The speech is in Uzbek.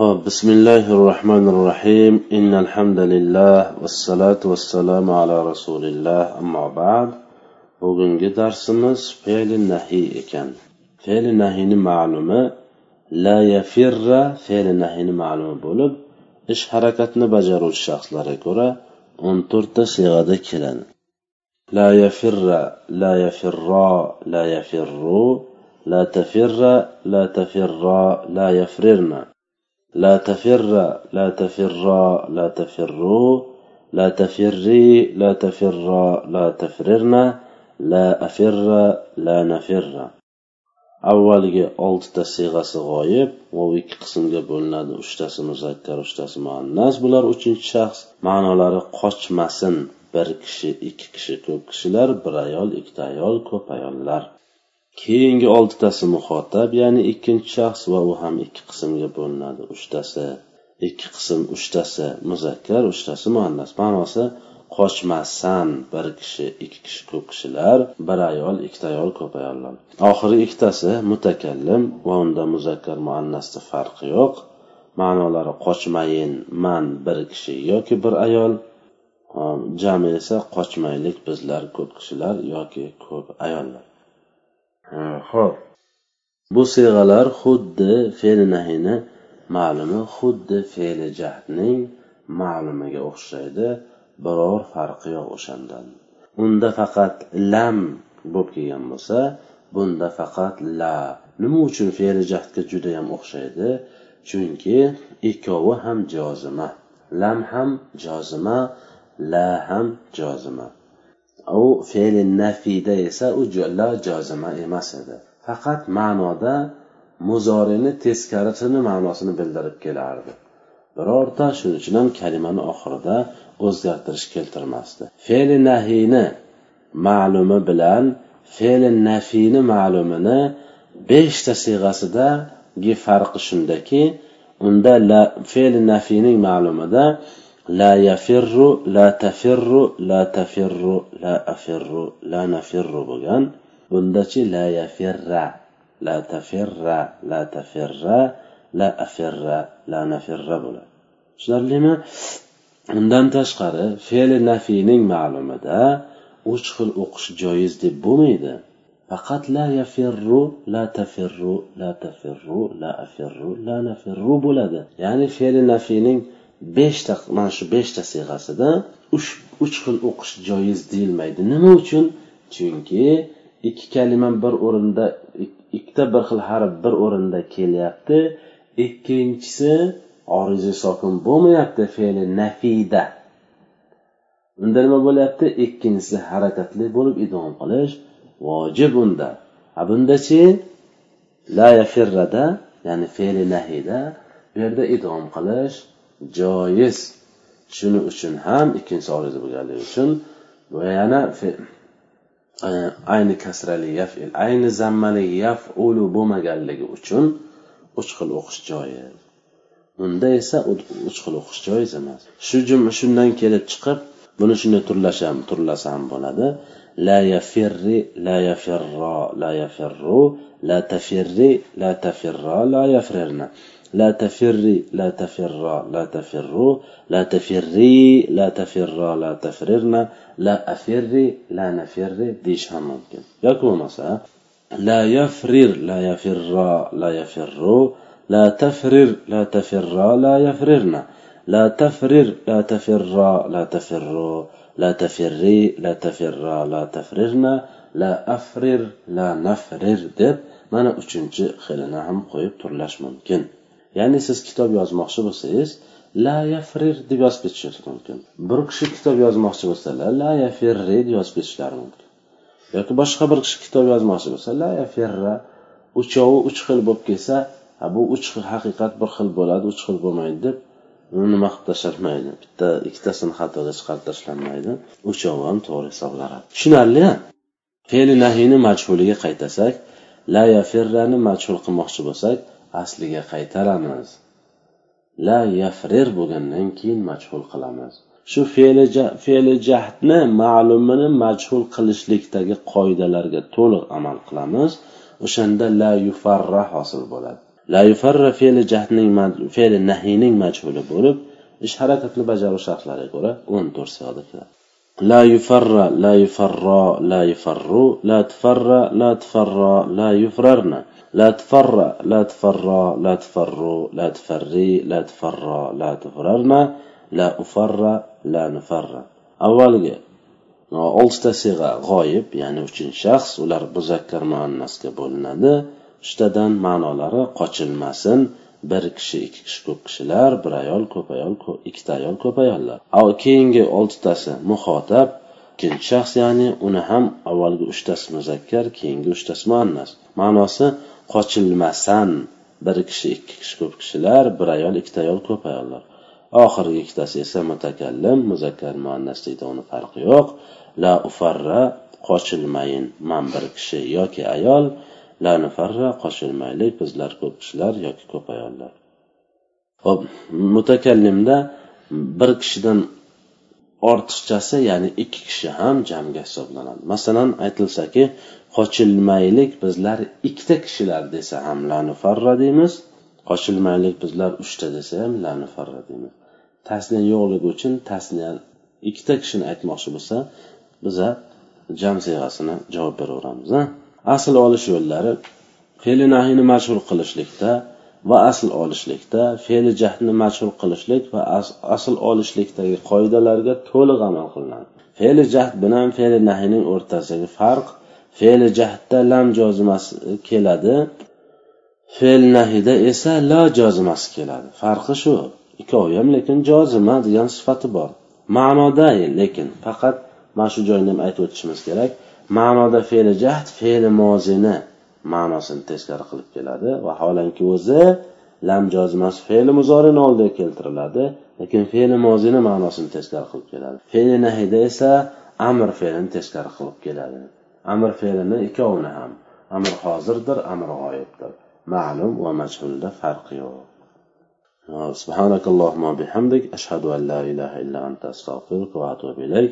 بسم الله الرحمن الرحيم إن الحمد لله والصلاة والسلام على رسول الله أما بعد بوغن سمس فعل النهي إكن فعل النهي معلومة لا يفر فعل النهي معلومة بولب إش حركتنا نبجر الشخص لركورة انطر تسيغة لا يفر لا يفر لا يفر لا تفر لا تفر لا يفررنا لا تفر لا تفرا لا تفروا لا تفري لا تفرا لا تفررنا لا أفر لا نفر avvalgi oltita siyg'asi g'oyib va ikki qismga bo'linadi uchtasi muzakkar uchtasi muannas bular uchinchi shaxs ma'nolari qochmasin bir kishi ikki kishi ko'p kishilar bir ayol ikkita ayol ko'p ayollar Keyingi oltitasi muhotab ya'ni ikkinchi shaxs va u ham ikki qismga bo'linadi. Uchtasi ikki qism uchtasi muzakkar uchtasi muannas. Ma'nosi qochmassan bir kishi ikki kishi ko'p kishilar bir ayol ikkita ayol ko'p ayollar. Oxirgi ikkitasi mutakallim va unda muzakkar muannasda farqi yo'q. Ma'nolari qochmayin man bir kishi yoki bir ayol jami esa qochmaylik bizlar ko'p kishilar yoki ko'p ayollar. Ho'p bu siyg'alar xuddi fe'li nahiyni ma'lumi xuddi fe'li jahdning ma'lumiga o'xshaydi. Biror farqi yo'q o'shandan. Unda faqat lam bo'lib kelgan bo'lsa bunda faqat la. Nima uchun fe'li jahdga judayam o'xshaydi? Chunki ikkovi ham jozima. Lam ham jozima la ham jozima. U fe'li nafida esa u la jozima emas edi. Faqat ma'noda muzorini teskarisini ma'nosini bildirib kelardi. Birorta shuning uchun ham kalimani oxirida o'zgartirish keltirmasdi. Fe'li nahiyni ma'lumi bilan fe'li nafiyni ma'lumini beshta siyg'asidagi farqi shundaki unda fe'li nafiyning ma'lumida لا يفر لا تفر لا تفر لا أفر لا نفر bo'lgan bundachi la yafirra la tafirra la tafirra la afirra la nafirra bo'ladi tushunarlimi undan tashqari fe'li nafiyning ma'lumida uch xil o'qish joiz deb bo'lmaydi faqat la yafirru la tafirru la tafirru la afirru la nafirru bo'ladi ya'ni fe'li nafiyning beshta mana shu beshta siyg'asida uch xil o'qish joiz deyilmaydi. Nima uchun? Chunki ikki kalima bir o'rinda ikkita bir xil harf bir o'rinda kelyapti. Ikkinchisi orizi sokin bo'lmayapti fe'li nafida. Unda nima bo'lyapti? Ikkinchisi harakatli bo'lib idom qilish vojib unda. A bundachi la yafirrada ya'ni fe'li nahida bu yerda idom qilish joiz. Shuning uchun ham ikkinchisi oriza bo'lganligi uchun va yana e, ayni kasrali yafil ayni zammali yafulu bo'lmaganligi uchun uch xil o'qish joiz unda esa uch xil o'qish joiz emas. Shu shundan kelib chiqib buni shunday turlasham turlasa ham bo'ladi. La yafirri la yafirro la yafirru la tafirri la tafirro la yafrirna لا تفري لا تفرا لا تفروا لا تفري لا تفرا لا تفررنا لا أفري لا نفري ديش هم ممكن يكون مثلا لا يفرر لا يفرا لا يفروا لا تفرر لا تفرا لا يفررنا لا تفرر لا تفرا لا تفروا لا تفري لا تفرا لا تفررنا لا أفرر لا نفرر deb mana uchinchi xilini ham qo'yib turlash mumkin ya'ni siz kitob yozmoqchi bo'lsangiz la yafrir deb yozib ketishingiz mumkin. Bir kishi kitob yozmoqchi bo'lsalar la yafirri deb yozib ketishlari mumkin. Yoki boshqa bir kishi kitob yozmoqchi bo'lsa la yafirra uchovi uch xil bo'lib kelsa bu uch xil haqiqat bir xil bo'ladi uch xil bo'lmaydi deb uni nima qilib tashlanmaydi bitta ikkitasini xatoga chiqarib tashlanmaydi. Uchovi ham to'g'ri hisoblanadi. Tushunarli fe'li nahiyni majhuliga qaytasak la yafirrani majhul qilmoqchi bo'lsak asliga qaytaramiz. La yafrir bo'lgandan keyin majhul qilamiz. Shu fe'li fe'li jahdni ma'lumini majhul qilishlikdagi qoidalarga to'liq amal qilamiz. O'shanda la yufarra hosil bo'ladi. La yufarra fe'li jahdning fe'li nahiyning majhuli bo'lib ish harakatni bajaruv shartlariga ko'ra o'n to'rt soatda keladi لا يفر لا يفر لا يفر لا تفر لا تفر لا يفررن لا تفر لا تفر لا تفر لا تفري لا تفر لا تفررن لا أفر لا نفر avvalgi oltita sig'a g'oyib ya'ni uchinchi shaxs ular muzakkar muannasga bo'linadi uchtadan ma'nolari qochilmasin Bir kishi ikki kishi ko'p kishilar bir ayol ko'p ayol ikkita ayol ko'p ayollar. Keyingi oltitasi muhotab ikkinchi shaxs ya'ni uni ham avvalgi uchtasi muzakkar keyingi uchtasi muannas. Ma'nosi qochilmasan bir kishi ikki kishi ko'p kishilar bir ayol ikkita ayol ko'p ayollar. Oxirgi ikkitasi esa mutakallim muzakkar muannaslikda uni farqi yo'q. La ufarra qochilmayin man bir kishi yoki ayol la nufarra qochilmaylik bizlar ko'p kishilar yoki ko'p ayollar. Ho'p mutakallimda bir kishidan ortiqchasi ya'ni ikki kishi ham jamga hisoblanadi. Masalan aytilsaki qochilmaylik bizlar ikkita kishilar desa ham la nufarra deymiz qochilmaylik bizlar uchta desa ham la nufarra deymiz. Tasniya yo'qligi uchun tasniya ikkita kishini aytmoqchi bo'lsa biza jam siyg'asini javob beraveramiz asl olish yo'llari fe'li nahiyni mashhur qilishlikda va asl olishlikda fe'li jahdni mashhur qilishlik va asl olishlikdagi qoidalarga to'liq amal qilinadi. Fe'li jahd bilan fe'li nahiyning o'rtasidagi farq fe'li jahdda lam jozimasi e, keladi. Fe'l nahida esa la jozimasi keladi. Farqi shu ikkovi ham lekin jozima degan sifati bor. Ma'noda lekin faqat mana shu joyni ham aytib o'tishimiz kerak. ma'noda fe'li jahd fe'li mozini ma'nosini teskari qilib keladi vaholanki o'zi lam jozimasi fe'li muzorini oldiga keltiriladi lekin fe'li mozini ma'nosini teskari qilib keladi fe'li nahiyda esa amr fe'lini teskari qilib keladi amr fe'lini ikkovini ham amr hozirdir amr g'oyibdir ma'lum va majhulda farqi yo'q سبحانك اللهم وبحمدك أشهد أن لا إله إلا أنت أستغفرك وأتوب إليك